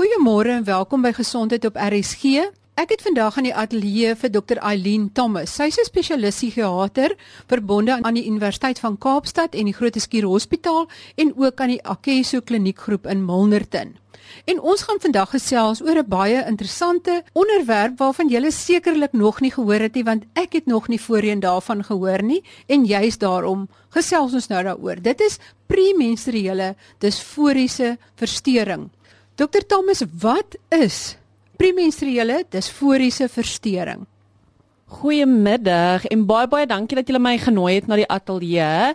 Goeiemôre en welkom by Gesondheid op RSG. Ek het vandag aan die ateljee vir Dr. Eileen Thomas. Sy's 'n spesialis psigiater verbonde aan die Universiteit van Kaapstad en die Groote Hospitaal en ook aan die Akeso Kliniekgroep in Milnerton. En ons gaan vandag gesels oor 'n baie interessante onderwerp waarvan julle sekerlik nog nie gehoor het nie want ek het nog nie voorheen daarvan gehoor nie en juist daarom gesels ons nou daaroor. Dit is premenstruele disforiese verstoring. Dr Thomas, wat is premenstruele disforiese verstoring? Goeiemiddag en baie baie dankie dat julle my genooi het na die ateljee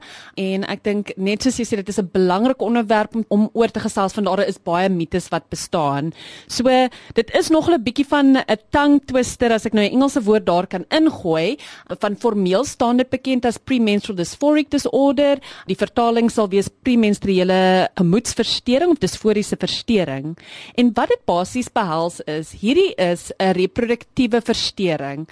en ek dink net soos jy sê dit is 'n belangrike onderwerp om, om oor te gesels want daar is baie mites wat bestaan. So dit is nog 'n bietjie van 'n tongue twister as ek nou 'n Engelse woord daar kan ingooi. Van formeel staan dit bekend as premenstrual dysphoric disorder. Die vertaling sal wees premenstruele gemoedsversteuring of disforiese versteuring. En wat dit basies behels is, hierdie is 'n reproduktiewe versteuring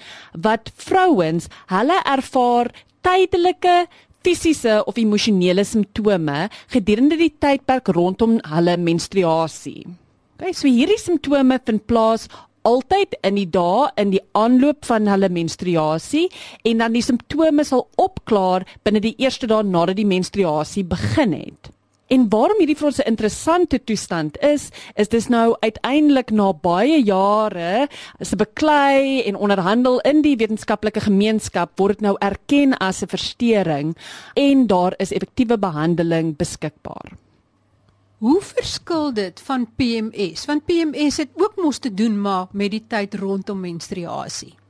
wat wat vrouens hulle ervaar tydelike fisiese of emosionele simptome gedurende die tydperk rondom hulle menstruasie. Okay, so hierdie simptome vind plaas altyd in die dae in die aanloop van hulle menstruasie en dan die simptome sal opklaar binne die eerste dae nadat die menstruasie begin het. En waarom hierdie vir ons 'n interessante toestand is, is dis nou uiteindelik na baie jare se beklei en onderhandel in die wetenskaplike gemeenskap word dit nou erken as 'n verstoring en daar is effektiewe behandeling beskikbaar. Hoe verskil dit van PMS? Want PMS het ook mos te doen maar met die tyd rondom menstruasie.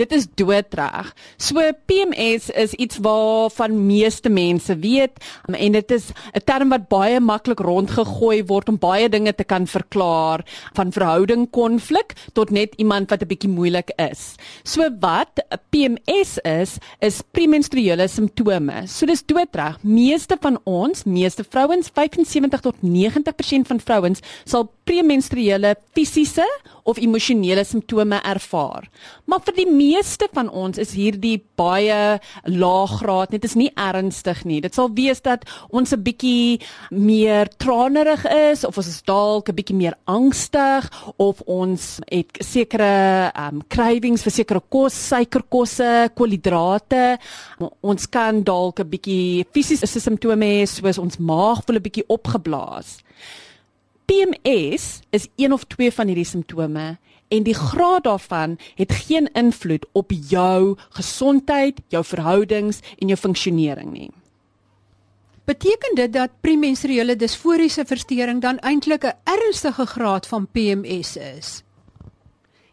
Dit is doodreg. So PMS is iets waarvan meeste mense weet um, en dit is 'n term wat baie maklik rondgegooi word om baie dinge te kan verklaar van verhouding konflik tot net iemand wat 'n bietjie moeilik is. So wat PMS is, is premenstruele simptome. So dis doodreg. Meeste van ons, meeste vrouens, 75 tot 90% van vrouens sal premenstruele fisiese of emosionele simptome ervaar. Maar vir die meeste van ons is hierdie baie laaggraad, dit is nie ernstig nie. Dit sal wees dat ons 'n bietjie meer tranerig is of ons is dalk 'n bietjie meer angstig of ons het sekere um cravings vir sekere kos, suikerkosse, koolhidrate. Ons kan dalk 'n bietjie fisiese simptome hê soos ons maag voel 'n bietjie opgeblaas. PMS is een of twee van hierdie simptome en die graad daarvan het geen invloed op jou gesondheid, jou verhoudings en jou funksionering nie. Beteken dit dat premenstruele disforiese verstoring dan eintlik 'n ernstige graad van PMS is?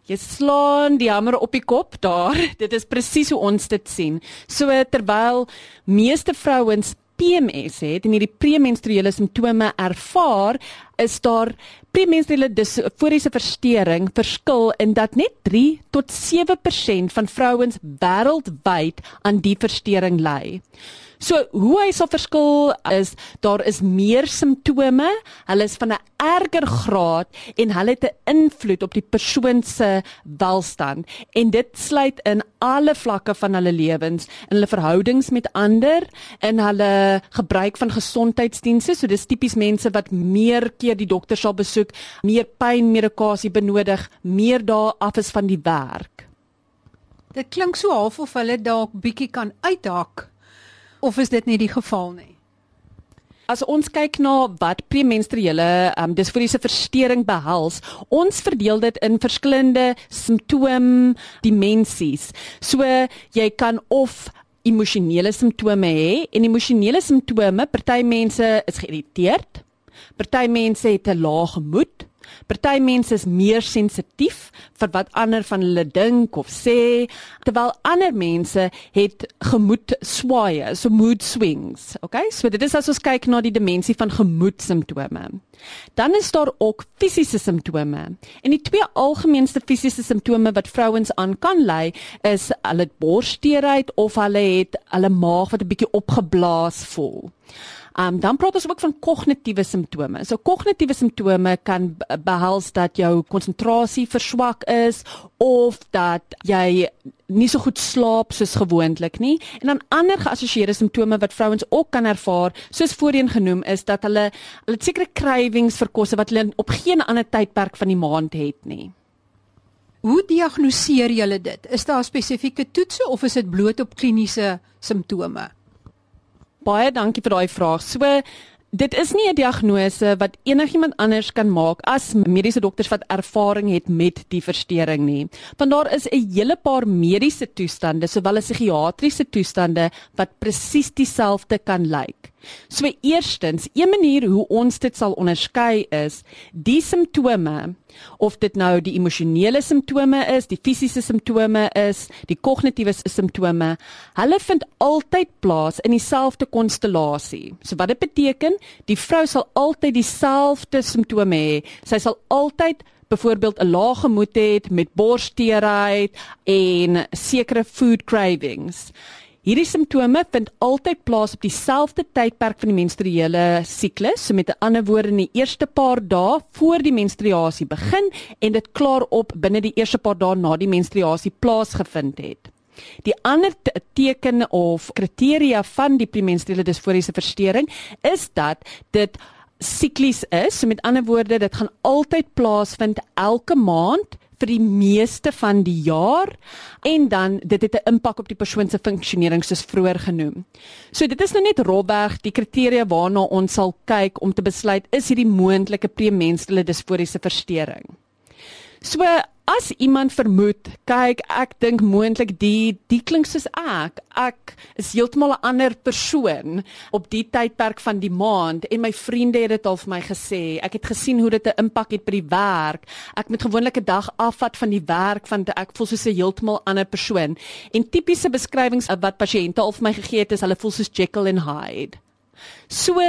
Jy slaan die hamer op die kop daar. Dit is presies hoe ons dit sien. So terwyl meeste vrouens PMS het en hierdie premenstruele simptome ervaar, is daar premenstruele disforiese verstoring verskil in dat net 3 tot 7% van vrouens wêreldwyd aan die verstoring ly. So hoe hy sal verskil is daar is meer simptome, hulle is van 'n erger graad en hulle het 'n invloed op die persoon se welstand. En dit sluit in alle vlakke van hulle lewens, in hulle verhoudings met ander, in hulle gebruik van gesondheidsdienste, so dis tipies mense wat meer keer die dokter sal besoek, meer pynmedikasie benodig, meer daar af is van die werk. Dit klink so half of hulle dalk bietjie kan uithak of is dit nie die geval nie? As ons kyk na wat premenstruele um, disforiese verstoring behels, ons verdeel dit in verskillende simptoom dimensies. So jy kan of emosionele simptome hê en emosionele simptome, party mense is geïrriteerd, party mense het 'n lae gemoed, Party mense is meer sensitief vir wat ander van hulle dink of sê, terwyl ander mense het gemoed swaaye, so mood swings. Okay? So dit is as ons kyk na die dimensie van gemoedsimptome. Dan is daar ook fisiese simptome. En die twee algemeenste fisiese simptome wat vrouens aan kan lei is hulle borsteerheid of hulle het hulle maag wat 'n bietjie opgeblaas voel. Um dan praat ons ook van kognitiewe simptome. So kognitiewe simptome kan behels dat jou konsentrasie verswak is of dat jy nie so goed slaap soos gewoonlik nie. En dan ander geassosieerde simptome wat vrouens ook kan ervaar, soos voorheen genoem, is dat hulle hulle sekere cravings vir kosse wat hulle op geen ander tydperk van die maand het nie. Hoe diagnoseer julle dit? Is daar spesifieke toetse of is dit bloot op kliniese simptome? Baie dankie vir daai vraag. So Dit is nie 'n diagnose wat enigiemand anders kan maak as mediese dokters wat ervaring het met die verstoring nie. Want daar is 'n hele paar mediese toestande sowel as psigiatriese toestande wat presies dieselfde kan lyk. So eerstens, een manier hoe ons dit sal onderskei is die simptome of dit nou die emosionele simptome is, die fisiese simptome is, die kognitiewe simptome, hulle vind altyd plaas in dieselfde konstellasie. So wat dit beteken, die vrou sal altyd dieselfde simptome hê. Sy sal altyd byvoorbeeld 'n lae gemoed hê met borsteerheid en sekere food cravings. Hierdie simptome vind altyd plaas op dieselfde tydperk van die menstruele siklus, so met ander woorde in die eerste paar dae voor die menstruasie begin en dit klaar op binne die eerste paar dae na die menstruasie plaasgevind het. Die ander teken of kriteria van die premenstruele disforiese verstoring is dat dit siklies is, so met ander woorde dit gaan altyd plaasvind elke maand vir die meeste van die jaar en dan dit het 'n impak op die persoon se funksionering soos vroeër genoem. So dit is nou net robberg die kriteria waarna ons sal kyk om te besluit is hierdie moontlike premenstruele disforiese verstoring. So as iemand vermoed, kyk, ek dink moontlik die die klink soos ek. Ek is heeltemal 'n ander persoon op die tydperk van die maand en my vriende het dit al vir my gesê. Ek het gesien hoe dit 'n impak het by die werk. Ek moet gewoonlik 'n dag afvat van die werk want ek voel soos 'n heeltemal ander persoon. En tipiese beskrywings wat pasiënte al vir my gegee het is hulle voel soos Jekyll and Hyde. So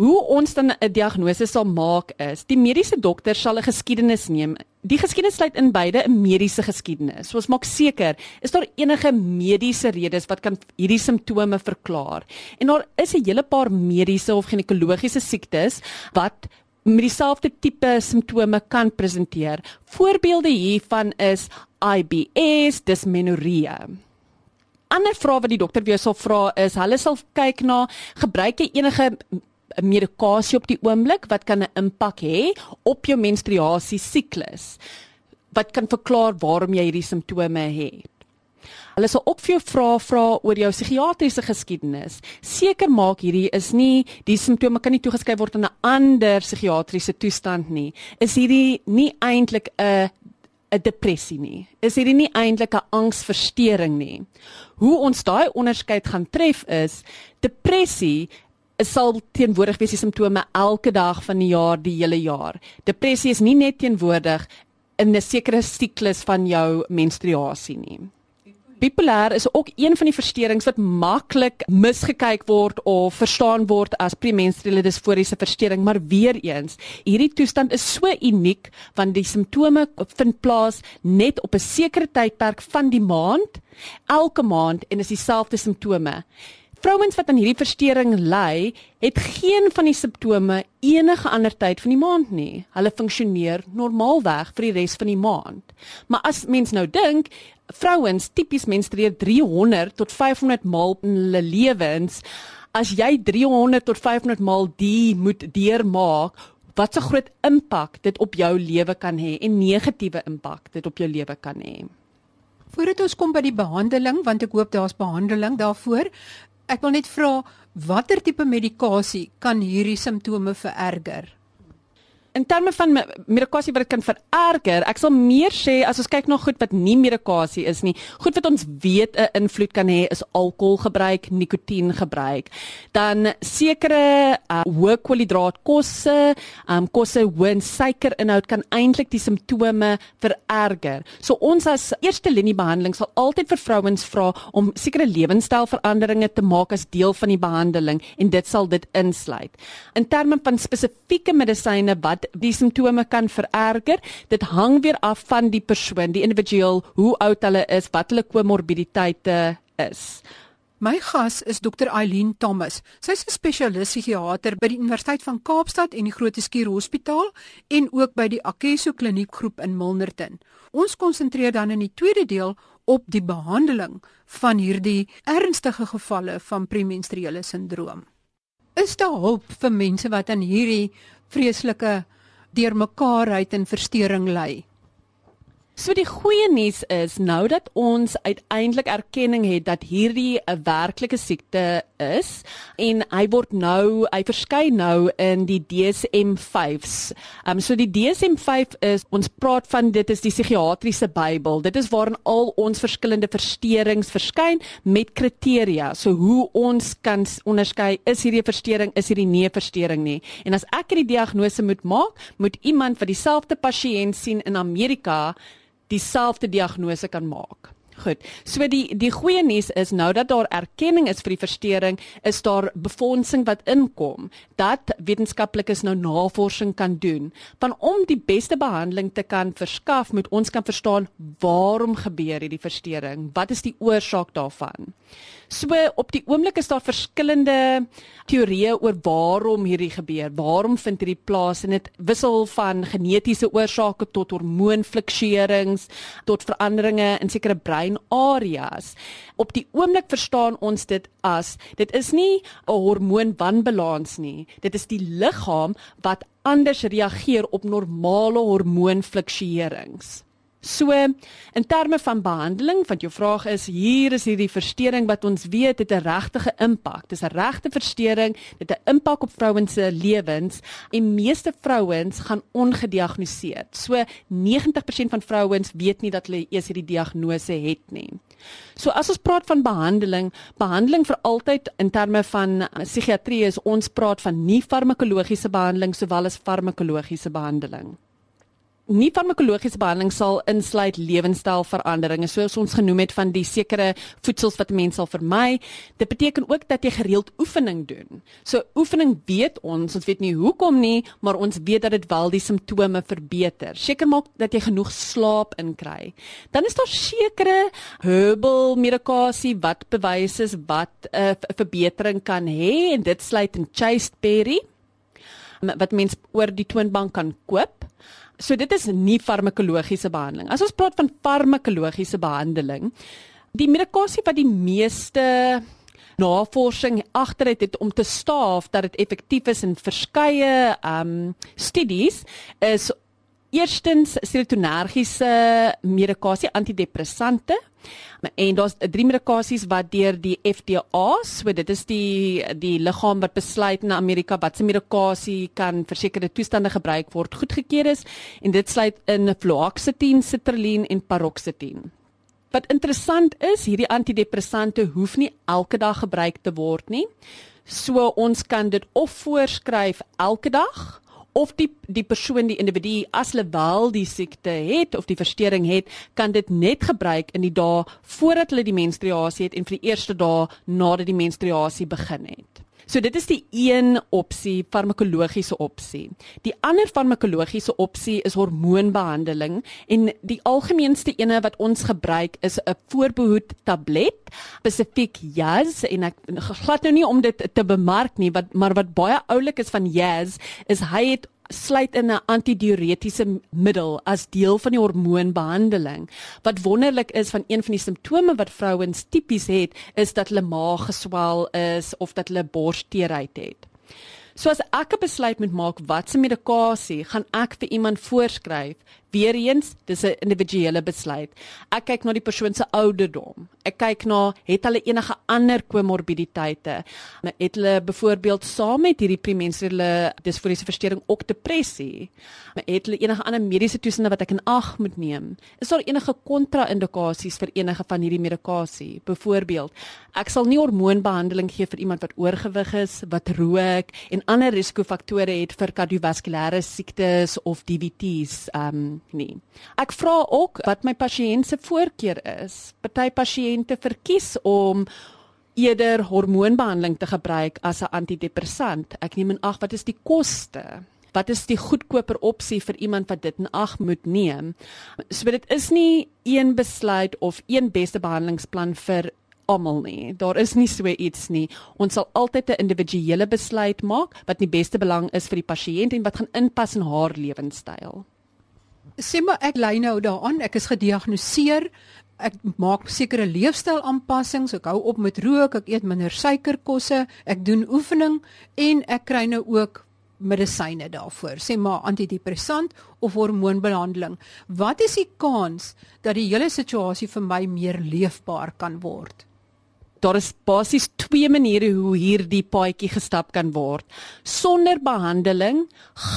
Hoe ons dan 'n diagnose sal maak is, die mediese dokter sal 'n geskiedenis neem. Die geskiedenis sluit in beide 'n mediese geskiedenis. So ons maak seker, is daar enige mediese redes wat kan hierdie simptome verklaar? En daar is 'n hele paar mediese of ginekologiese siektes wat met dieselfde tipe simptome kan presenteer. Voorbeelde hiervan is IBS, dismenorrhea. Ander vrae wat die dokter weer sal vra is, hulle sal kyk na gebruik jy enige medikasie op die oomblik wat kan 'n impak hê op jou menstruasie siklus wat kan verklaar waarom jy hierdie simptome het. Hulle sal ook vir jou vra vra oor jou psigiatriese geskiedenis. Seker maak hierdie is nie die simptome kan nie toegeskryf word aan 'n ander psigiatriese toestand nie. Is hierdie nie eintlik 'n 'n depressie nie. Is hierdie nie eintlik 'n angsversteuring nie. Hoe ons daai onderskeid gaan tref is depressie sal teenwoordig wees die simptome elke dag van die jaar die hele jaar. Depressie is nie net teenwoordig in 'n sekere siklus van jou menstruasie nie. Bipolêr is ook een van die versteurings wat maklik misgekyk word of verstaan word as premenstruele disforiese versteuring, maar weer eens, hierdie toestand is so uniek want die simptome vind plaas net op 'n sekere tydperk van die maand, elke maand en is dieselfde simptome. Vrouens wat aan hierdie verstoring ly, het geen van die simptome enige ander tyd van die maand nie. Hulle funksioneer normaalweg vir die res van die maand. Maar as mens nou dink, vrouens tipies menstrueer 300 tot 500 maal in hulle lewens. As jy 300 tot 500 maal die moet deurmaak, wat 'n groot impak dit op jou lewe kan hê en negatiewe impak dit op jou lewe kan hê. Voordat ons kom by die behandeling, want ek hoop daar's behandeling daarvoor, Ek wil net vra watter tipe medikasie kan hierdie simptome vererger? In terme van medikasie wat dit kan vererger, ek sal meer sê as ons kyk na goed wat nie medikasie is nie, goed wat ons weet 'n invloed kan hê is alkoholgebruik, nikotien gebruik. Dan sekere uh, hoë koolhidraatkosse, um, kosse hoë in suikerinhoud kan eintlik die simptome vererger. So ons as eerste linie behandeling sal altyd vir vrouens vra om sekere lewenstylveranderinge te maak as deel van die behandeling en dit sal dit insluit. In terme van spesifieke medisyne wat wat die simptome kan vererger. Dit hang weer af van die persoon, die individueel, hoe oud hulle is, wat hulle komorbiditeite is. My gas is Dr Eileen Thomas. Sy's 'n spesialis psigiater by die Universiteit van Kaapstad en die Groote Schuur Hospitaal en ook by die Akeso Kliniekgroep in Milnerton. Ons konsentreer dan in die tweede deel op die behandeling van hierdie ernstige gevalle van premenstruele sindroom. Is daar hulp vir mense wat aan hierdie vreeslike deurmekaarheid en verstoring ly? So die goeie nuus is nou dat ons uiteindelik erkenning het dat hierdie 'n werklike siekte is en hy word nou hy verskyn nou in die DSM-5s. Ehm um, so die DSM-5 is ons praat van dit is die psigiatriese Bybel. Dit is waarin al ons verskillende versteurings verskyn met kriteria. So hoe ons kan onderskei is hierdie versteuring, is hierdie nie versteuring nie. En as ek hierdie diagnose moet maak, moet iemand wat dieselfde pasiënt sien in Amerika dieselfde diagnose kan maak. Goed. So die die goeie nuus is nou dat daar erkenning is vir die verstoring, is daar befondsing wat inkom dat wetenskaplikes nou navorsing kan doen. Van om die beste behandeling te kan verskaf, moet ons kan verstaan waarom gebeur hierdie verstoring? Wat is die oorsaak daarvan? So op die oomblik is daar verskillende teorieë oor waarom hierdie gebeur. Waarom vind hierdie plaas en dit wissel van genetiese oorsake tot hormoonfluksuerings tot veranderinge in sekere breinareas. Op die oomblik verstaan ons dit as dit is nie 'n hormoonwanbalans nie. Dit is die liggaam wat anders reageer op normale hormoonfluksuerings. So in terme van behandeling, want jou vraag is hier is hierdie verstoring wat ons weet het 'n regte impak. Dis 'n regte verstoring, dit het 'n impak op vrouens se lewens en meeste vrouens gaan ongediagnoseer. So 90% van vrouens weet nie dat hulle eers hierdie diagnose het nie. So as ons praat van behandeling, behandeling vir altyd in terme van psigiatrie is ons praat van nie farmakologiese behandeling sowel as farmakologiese behandeling nie farmakologiese behandeling sal insluit lewenstylveranderinge soos ons genoem het van die sekere voedsels wat mense sal vermy. Dit beteken ook dat jy gereeld oefening doen. So oefening weet ons, ons weet nie hoekom nie, maar ons weet dat dit wel die simptome verbeter. Seker maak dat jy genoeg slaap inkry. Dan is daar sekere herbal medikasie wat bewys is wat 'n uh, verbetering kan hê en dit sluit in chasteberry wat mens oor die toonbank kan koop. So dit is nie farmakologiese behandeling. As ons praat van farmakologiese behandeling, die medikasie wat die meeste navorsing agter het, het om te staaf dat dit effektief is in verskeie ehm um, studies is eerstens serotonergiese medikasie antidepressante en daar's drie medikasies wat deur die FDA, so dit is die die liggaam wat besluit in Amerika wat se medikasie kan vir sekere toestande gebruik word goedgekeur is en dit sluit in fluoxetine, sertraline en paroxetine. Wat interessant is, hierdie antidepressante hoef nie elke dag gebruik te word nie. So ons kan dit of voorskryf elke dag of die die persoon die individu as hulle wel die siekte het of die verstoring het, kan dit net gebruik in die dae voordat hulle die menstruasie het en vir die eerste dae nadat die menstruasie begin het. So dit is die een opsie, farmakologiese opsie. Die ander farmakologiese opsie is hormoonbehandeling en die algemeenste ene wat ons gebruik is 'n voorbehoed tablet, spesifiek Yaz en ek glad nou nie om dit te bemark nie, wat maar wat baie oulik is van Yaz is hy het sluit in 'n antidiuretiese middel as deel van die hormoonbehandeling. Wat wonderlik is van een van die simptome wat vrouens tipies het, is dat hulle maag geswel is of dat hulle borsteerheid het. So as ek 'n besluit moet maak watse medikasie gaan ek vir iemand voorskryf, weer eens, dis 'n individuele besluit. Ek kyk na die persoon se ouderdom. Ek kyk na het hulle enige ander komorbiditeite? Het hulle byvoorbeeld saam met hierdie premenstruele disforiese verstoring ook depressie? Het hulle enige ander mediese toestande wat ek in ag moet neem? Is daar enige kontra-indikasies vir enige van hierdie medikasie? Byvoorbeeld, ek sal nie hormoonbehandeling gee vir iemand wat oorgewig is, wat rook en ander risikofaktore het vir kardiovaskulêre siektes of DVT's um nie. Ek vra ook wat my pasiënt se voorkeur is. Party pasiënte verkies om eerder hormoonbehandeling te gebruik as 'n antidepressant. Ek neem in ag wat is die koste? Wat is die goedkoper opsie vir iemand wat dit in ag moet neem? So dit is nie een besluit of een beste behandelingsplan vir almal nie. Daar is nie so iets nie. Ons sal altyd 'n individuele besluit maak wat in die beste belang is vir die pasiënt en wat gaan inpas in haar lewenstyl. Sê maar ek lei nou daaraan, ek is gediagnoseer. Ek maak sekere leefstylaanpassings, ek hou op met rook, ek eet minder suikerkosse, ek doen oefening en ek kry nou ook medisyne daarvoor, sê maar antidepressant of hormoonbehandeling. Wat is die kans dat die hele situasie vir my meer leefbaar kan word? Daar is basies twee maniere hoe hierdie paadjie gestap kan word. Sonder behandeling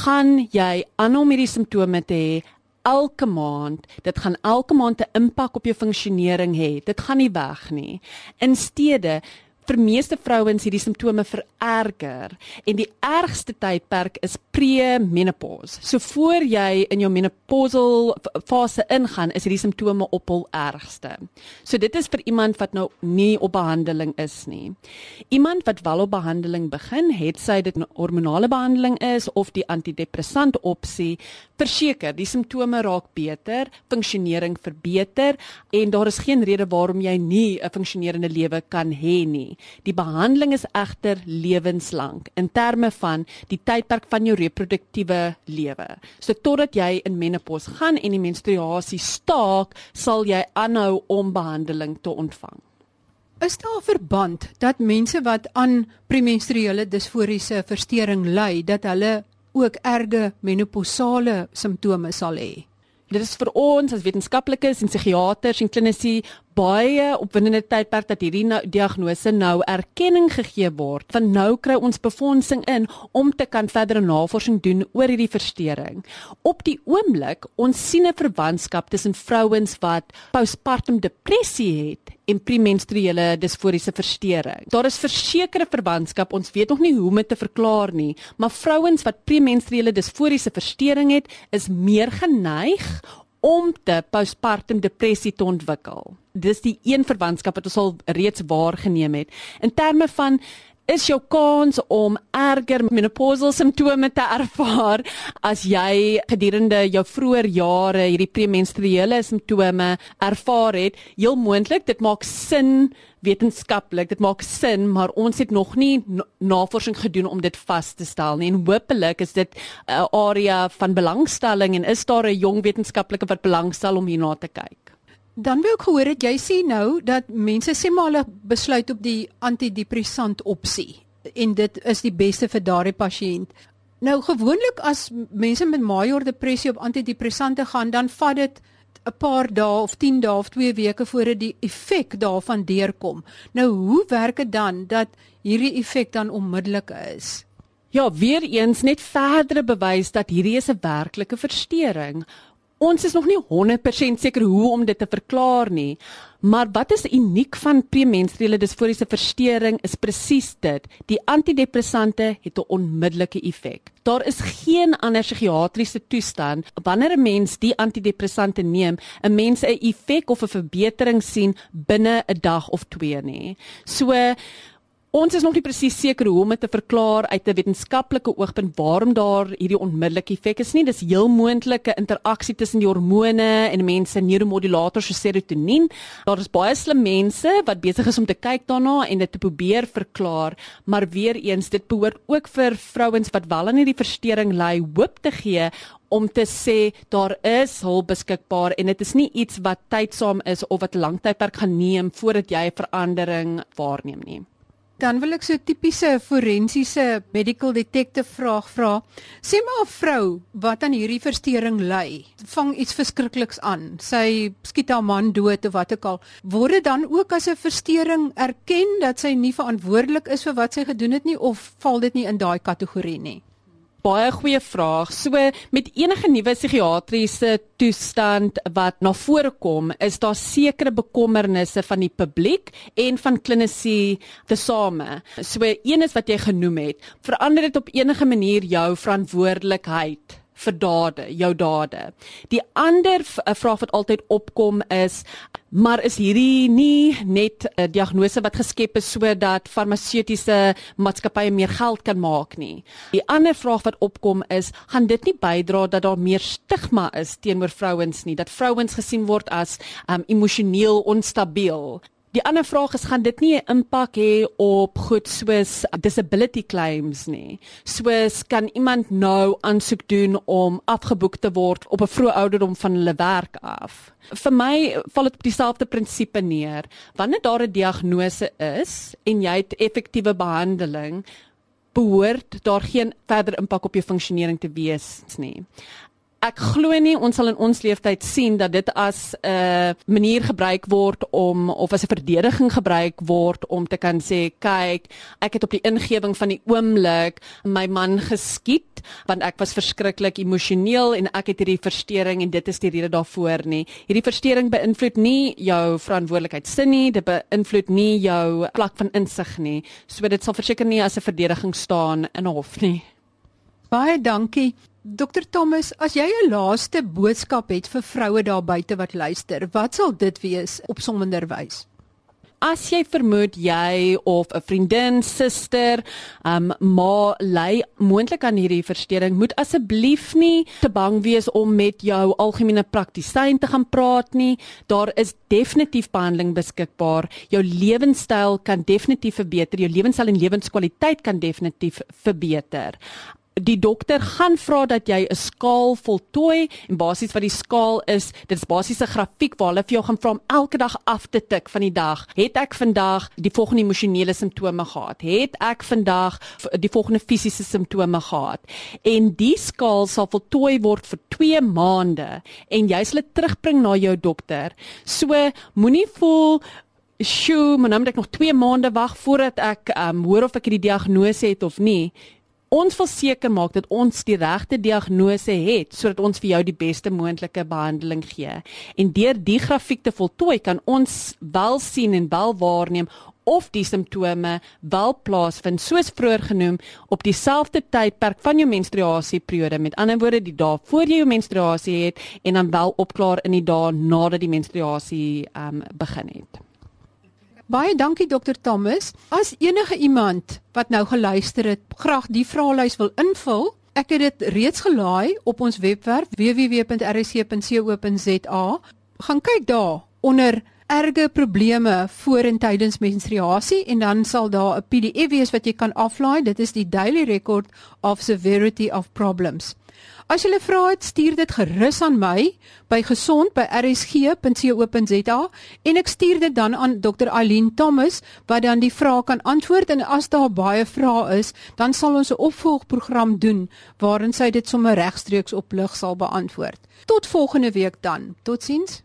gaan jy aanhou met die simptome te hê elke maand. Dit gaan elke maand 'n impak op jou funksionering hê. Dit gaan nie weg nie. Insteede vir meeste vrouens hierdie simptome vererger en die ergste tydperk is premenopause. So voor jy in jou menopausal fase ingaan, is hierdie simptome op hul ergste. So dit is vir iemand wat nou nie op behandeling is nie. Iemand wat wel op behandeling begin, het sy dit hormonale behandeling is of die antidepressant opsie, verseker, die simptome raak beter, funksionering verbeter en daar is geen rede waarom jy nie 'n funksionerende lewe kan hê nie. Die behandeling is egter lewenslank in terme van die tydperk van jou reproduktiewe lewe. So totdat jy in menopause gaan en die menstruasie staak, sal jy aanhou om behandeling te ontvang. Is daar 'n verband dat mense wat aan premenstruele disforiese verstoring ly, dat hulle ook erge menopausale simptome sal hê. Dit is vir ons as wetenskaplikes en psigiaters en klinisi baie opwindende tydperk dat hierdie nou, diagnose nou erkenning gegee word. Van nou kry ons befondsing in om te kan verdere navorsing doen oor hierdie verstoring. Op die oomblik ons sien 'n verwantskap tussen vrouens wat postpartum depressie het en premenstruele disforiese verstoring. Daar is versekerde verwantskap, ons weet nog nie hoe om dit te verklaar nie, maar vrouens wat premenstruele disforiese verstoring het, is meer geneig om te postpartum depressie te ontwikkel. Dis die een verwantskap wat ons al reeds waargeneem het. In terme van is jou kans om erger menopausal simptome te ervaar as jy gedurende jou vroeë jare hierdie premenstruele simptome ervaar het, heel moontlik. Dit maak sin wetenskaplik, dit maak sin, maar ons het nog nie navorsing gedoen om dit vas te stel nie. En hopelik is dit 'n area van belangstelling en is daar 'n jong wetenskaplike wat belangstel om hierna te kyk. Dan wil ek gehoor het jy sê nou dat mense sê maar hulle besluit op die antidepressant opsie en dit is die beste vir daardie pasiënt. Nou gewoonlik as mense met major depressie op antidepressante gaan, dan vat dit 'n paar dae of 10 dae of 2 weke voordat die effek daarvan deurkom. Nou hoe werk dit dan dat hierdie effek dan onmiddellik is? Ja, weer eens net verdere bewys dat hierdie is 'n werklike verstoring. Ons is nog nie 100% seker hoe om dit te verklaar nie, maar wat is uniek van premenstruele disforiese verstoring is presies dit. Die antidepressante het 'n onmiddellike effek. Daar is geen ander psigiatriese toestand wanneer 'n mens die antidepressante neem, 'n mens 'n effek of 'n verbetering sien binne 'n dag of twee nie. So Ons is nog nie presies seker hoe om dit te verklaar uit 'n wetenskaplike oogpunt waarom daar hierdie onmiddellike effek is nie. Dis heel moontlike interaksie tussen die hormone en mense neuromodulators soos serotonien. Daar is baie slim mense wat besig is om te kyk daarna en dit te probeer verklaar, maar weer eens dit behoort ook vir vrouens wat wel aan hierdie verstoring ly, hoop te gee om te sê daar is hulp beskikbaar en dit is nie iets wat tydsaam is of wat lank tydperk gaan neem voordat jy verandering waarneem nie. Dan wil ek so 'n tipiese forensiese medical detective vraag vra. Sê maar 'n vrou wat aan hierdie verstoring ly, vang iets verskrikliks aan. Sy skiet haar man dood of wat ook al. Word dit dan ook as 'n verstoring erken dat sy nie verantwoordelik is vir wat sy gedoen het nie of val dit nie in daai kategorie nie? Baie goeie vraag. So met enige nuwe psigiatriese toestand wat na vore kom, is daar sekere bekommernisse van die publiek en van klinisi tesame. So een is wat jy genoem het, verander dit op enige manier jou verantwoordelikheid vir dade, jou dade. Die ander vraag wat altyd opkom is Maar is hierdie nie net 'n diagnose wat geskep is sodat farmaseutiese maatskappye meer geld kan maak nie. Die ander vraag wat opkom is, gaan dit nie bydra dat daar meer stigma is teenoor vrouens nie, dat vrouens gesien word as um emosioneel onstabiel. Die ander vraag is gaan dit nie 'n impak hê op goed soos disability claims nie. Soos kan iemand nou aansoek doen om afgeboek te word op 'n vroeë ouderdom van hulle werk af? Vir my val dit op dieselfde prinsipie neer. Wanneer daar 'n diagnose is en jy het effektiewe behandeling, behoort daar geen verder impak op jou funksionering te wees nie ek glo nie ons sal in ons leeftyd sien dat dit as 'n uh, manier gebruik word om of as 'n verdediging gebruik word om te kan sê kyk ek het op die ingewing van die oomblik my man geskiet want ek was verskriklik emosioneel en ek het hierdie verstoring en dit is die rede daarvoor nie. Hierdie verstoring beïnvloed nie jou verantwoordelikheidsin nie dit beïnvloed nie jou vlak van insig nie. So dit sal verseker nie as 'n verdediging staan in hof nie baie dankie Dr Thomas, as jy 'n laaste boodskap het vir vroue daar buite wat luister, wat sal dit wees op sommender wys? As jy vermoed jy of 'n vriendin, suster, um ma ly moontlik aan hierdie verstoring, moet asseblief nie te bang wees om met jou algemene praktisyn te gaan praat nie. Daar is definitief behandeling beskikbaar. Jou lewenstyl kan definitief verbeter, jou lewenstyl en lewenskwaliteit kan definitief verbeter die dokter gaan vra dat jy 'n skaal voltooi en basies wat die skaal is, dit is basies 'n grafiek waar hulle vir jou gaan vra om elke dag af te tik van die dag. Het ek vandag die volgende emosionele simptome gehad? Het ek vandag die volgende fisiese simptome gehad? En die skaal sal voltooi word vir 2 maande en jy sal dit terugbring na jou dokter. So moenie voel Sjoe, maar nou moet ek nog 2 maande wag voordat ek ehm um, hoor of ek hierdie diagnose het of nie ons wil seker maak dat ons die regte diagnose het sodat ons vir jou die beste moontlike behandeling gee. En deur die grafiek te voltooi kan ons wel sien en wel waarneem of die simptome wel plaasvind soos vroeër genoem op dieselfde tydperk van jou menstruasieperiode met ander woorde die dae voor jy jou menstruasie het en dan wel opklaar in die dae nadat die menstruasie um, begin het. Baie dankie dokter Thomas. As enige iemand wat nou geluister het, graag die vraelys wil invul, ek het dit reeds gelaai op ons webwerf www.rc.co.za. Gaan kyk daar onder erge probleme voor en tydens menstruasie en dan sal daar 'n PDF wees wat jy kan aflaai. Dit is die daily record of severity of problems. As jy 'n vraag het, stuur dit gerus aan my by gesond@rsg.co.za en ek stuur dit dan aan Dr. Eileen Thomas wat dan die vraag kan antwoord en as daar baie vrae is, dan sal ons 'n opvolgprogram doen waarin sy dit sommer regstreeks op lig sal beantwoord. Tot volgende week dan. Totsiens.